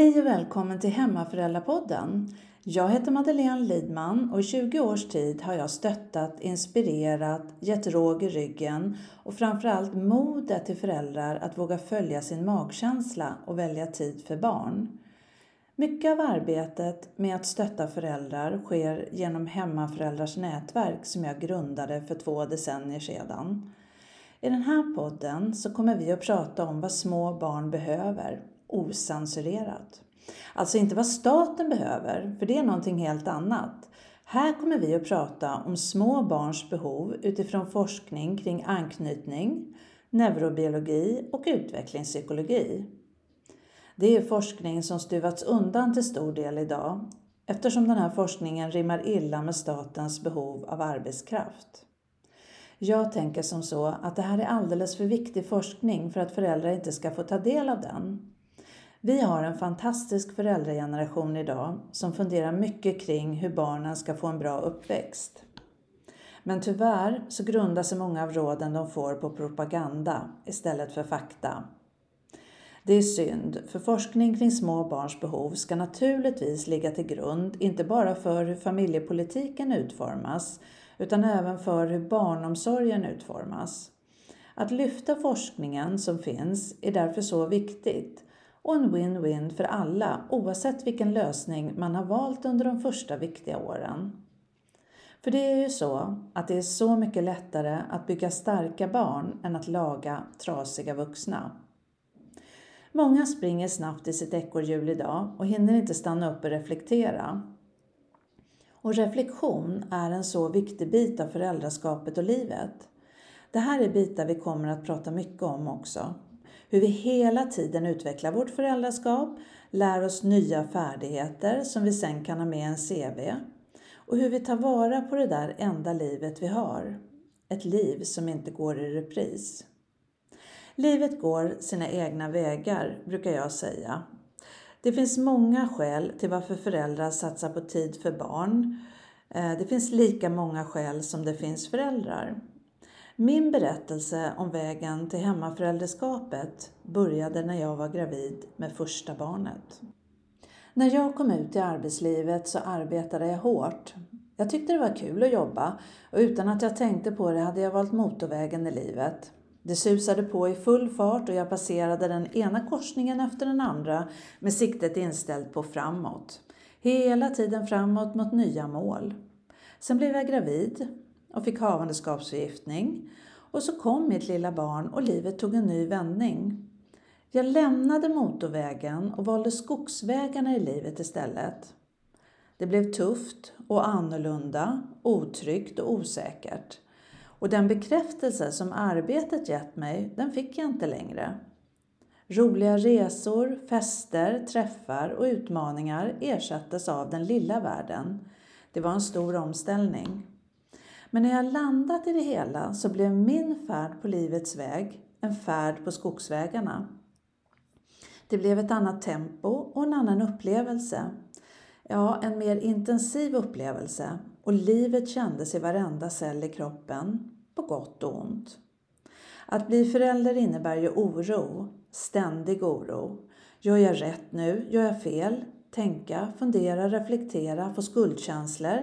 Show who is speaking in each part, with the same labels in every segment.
Speaker 1: Hej och välkommen till Hemmaföräldrapodden. Jag heter Madeleine Lidman och i 20 års tid har jag stöttat, inspirerat, gett råg i ryggen och framförallt modet till föräldrar att våga följa sin magkänsla och välja tid för barn. Mycket av arbetet med att stötta föräldrar sker genom Hemmaföräldrars nätverk som jag grundade för två decennier sedan. I den här podden så kommer vi att prata om vad små barn behöver, osensurerat. Alltså inte vad staten behöver, för det är någonting helt annat. Här kommer vi att prata om små barns behov utifrån forskning kring anknytning, neurobiologi och utvecklingspsykologi. Det är forskning som stuvats undan till stor del idag eftersom den här forskningen rimmar illa med statens behov av arbetskraft. Jag tänker som så att det här är alldeles för viktig forskning för att föräldrar inte ska få ta del av den. Vi har en fantastisk föräldrageneration idag som funderar mycket kring hur barnen ska få en bra uppväxt. Men tyvärr så grundar sig många av råden de får på propaganda istället för fakta. Det är synd, för forskning kring små barns behov ska naturligtvis ligga till grund inte bara för hur familjepolitiken utformas utan även för hur barnomsorgen utformas. Att lyfta forskningen som finns är därför så viktigt och en win-win för alla oavsett vilken lösning man har valt under de första viktiga åren. För det är ju så att det är så mycket lättare att bygga starka barn än att laga trasiga vuxna. Många springer snabbt i sitt ekorrhjul idag och hinner inte stanna upp och reflektera. Och reflektion är en så viktig bit av föräldraskapet och livet. Det här är bitar vi kommer att prata mycket om också. Hur vi hela tiden utvecklar vårt föräldraskap, lär oss nya färdigheter som vi sen kan ha med i en CV och hur vi tar vara på det där enda livet vi har. Ett liv som inte går i repris. Livet går sina egna vägar, brukar jag säga. Det finns många skäl till varför föräldrar satsar på tid för barn. Eh, det finns lika många skäl som det finns föräldrar. Min berättelse om vägen till hemmaföräldraskapet började när jag var gravid med första barnet. När jag kom ut i arbetslivet så arbetade jag hårt. Jag tyckte det var kul att jobba och utan att jag tänkte på det hade jag valt motorvägen i livet. Det susade på i full fart och jag passerade den ena korsningen efter den andra med siktet inställt på framåt. Hela tiden framåt mot nya mål. Sen blev jag gravid och fick havandeskapsförgiftning och så kom mitt lilla barn och livet tog en ny vändning. Jag lämnade motorvägen och valde skogsvägarna i livet istället. Det blev tufft och annorlunda, otryggt och osäkert. Och den bekräftelse som arbetet gett mig, den fick jag inte längre. Roliga resor, fester, träffar och utmaningar ersattes av den lilla världen. Det var en stor omställning. Men när jag landat i det hela så blev min färd på livets väg en färd på skogsvägarna. Det blev ett annat tempo och en annan upplevelse. Ja, en mer intensiv upplevelse och livet kändes i varenda cell i kroppen, på gott och ont. Att bli förälder innebär ju oro, ständig oro. Gör jag rätt nu? Gör jag fel? Tänka, fundera, reflektera, få skuldkänslor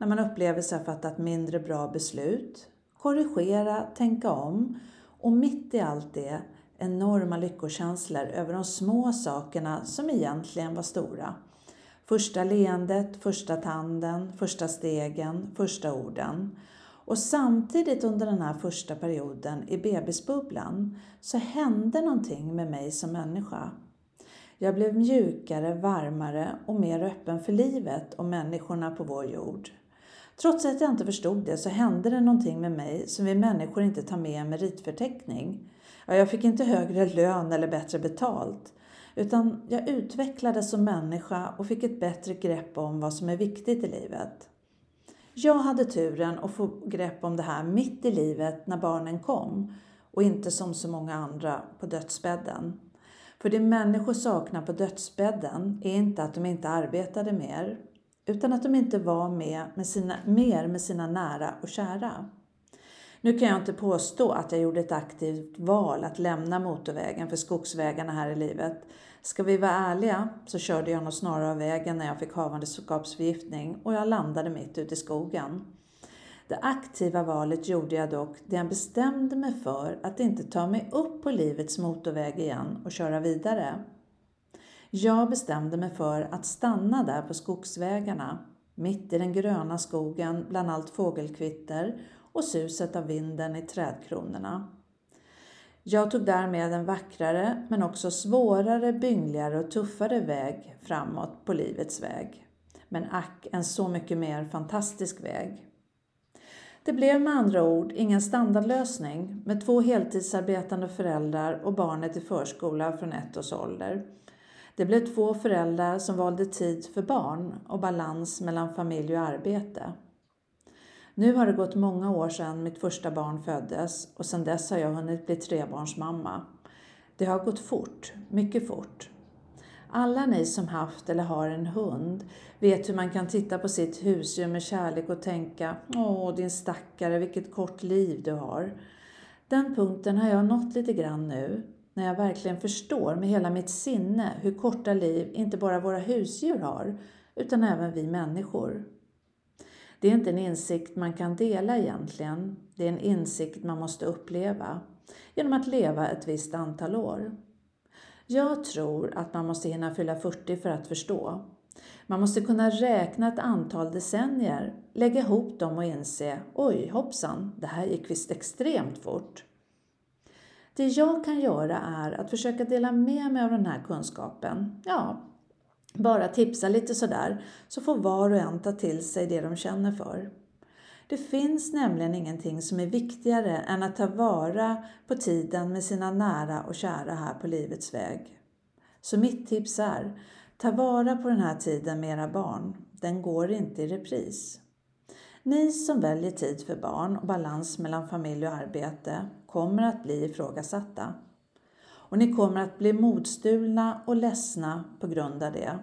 Speaker 1: när man upplever sig ha fattat mindre bra beslut. Korrigera, tänka om och mitt i allt det enorma lyckokänslor över de små sakerna som egentligen var stora. Första leendet, första tanden, första stegen, första orden. Och samtidigt under den här första perioden i bebisbubblan så hände någonting med mig som människa. Jag blev mjukare, varmare och mer öppen för livet och människorna på vår jord. Trots att jag inte förstod det så hände det någonting med mig som vi människor inte tar med i en meritförteckning. Ja, jag fick inte högre lön eller bättre betalt. Utan jag utvecklades som människa och fick ett bättre grepp om vad som är viktigt i livet. Jag hade turen att få grepp om det här mitt i livet när barnen kom och inte som så många andra på dödsbädden. För det människor saknar på dödsbädden är inte att de inte arbetade mer, utan att de inte var med, med sina, mer med sina nära och kära. Nu kan jag inte påstå att jag gjorde ett aktivt val att lämna motorvägen för skogsvägarna här i livet. Ska vi vara ärliga så körde jag nog snarare av vägen när jag fick havandeskapsförgiftning och jag landade mitt ute i skogen. Det aktiva valet gjorde jag dock det jag bestämde mig för att inte ta mig upp på livets motorväg igen och köra vidare. Jag bestämde mig för att stanna där på skogsvägarna, mitt i den gröna skogen bland allt fågelkvitter och suset av vinden i trädkronorna. Jag tog därmed en vackrare men också svårare, byngligare och tuffare väg framåt på livets väg. Men ack, en så mycket mer fantastisk väg. Det blev med andra ord ingen standardlösning med två heltidsarbetande föräldrar och barnet i förskola från ett års ålder. Det blev två föräldrar som valde tid för barn och balans mellan familj och arbete. Nu har det gått många år sedan mitt första barn föddes och sedan dess har jag hunnit bli trebarnsmamma. Det har gått fort, mycket fort. Alla ni som haft eller har en hund vet hur man kan titta på sitt husdjur med kärlek och tänka Åh, din stackare, vilket kort liv du har. Den punkten har jag nått lite grann nu, när jag verkligen förstår med hela mitt sinne hur korta liv inte bara våra husdjur har, utan även vi människor. Det är inte en insikt man kan dela egentligen, det är en insikt man måste uppleva genom att leva ett visst antal år. Jag tror att man måste hinna fylla 40 för att förstå. Man måste kunna räkna ett antal decennier, lägga ihop dem och inse oj hoppsan, det här gick visst extremt fort. Det jag kan göra är att försöka dela med mig av den här kunskapen. Ja, bara tipsa lite sådär, så får var och en ta till sig det de känner för. Det finns nämligen ingenting som är viktigare än att ta vara på tiden med sina nära och kära här på livets väg. Så mitt tips är, ta vara på den här tiden med era barn. Den går inte i repris. Ni som väljer tid för barn och balans mellan familj och arbete kommer att bli ifrågasatta. Och ni kommer att bli modstulna och ledsna på grund av det.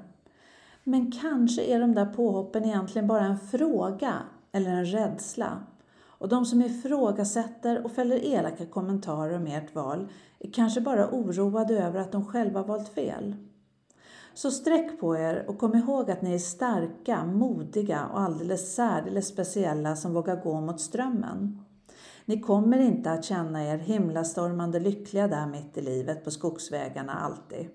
Speaker 1: Men kanske är de där påhoppen egentligen bara en fråga eller en rädsla. Och de som ifrågasätter och fäller elaka kommentarer om ert val är kanske bara oroade över att de själva valt fel. Så sträck på er och kom ihåg att ni är starka, modiga och alldeles särdeles speciella som vågar gå mot strömmen. Ni kommer inte att känna er himlastormande lyckliga där mitt i livet på skogsvägarna alltid.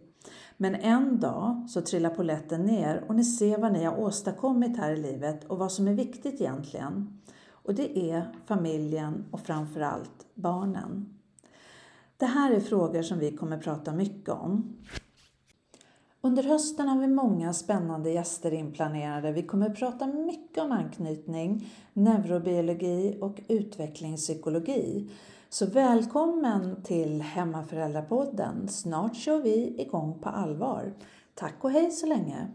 Speaker 1: Men en dag så trillar poletten ner och ni ser vad ni har åstadkommit här i livet och vad som är viktigt egentligen. Och det är familjen och framförallt barnen. Det här är frågor som vi kommer prata mycket om. Under hösten har vi många spännande gäster inplanerade. Vi kommer prata mycket om anknytning, neurobiologi och utvecklingspsykologi. Så välkommen till Hemmaföräldrapodden. Snart kör vi igång på allvar. Tack och hej så länge!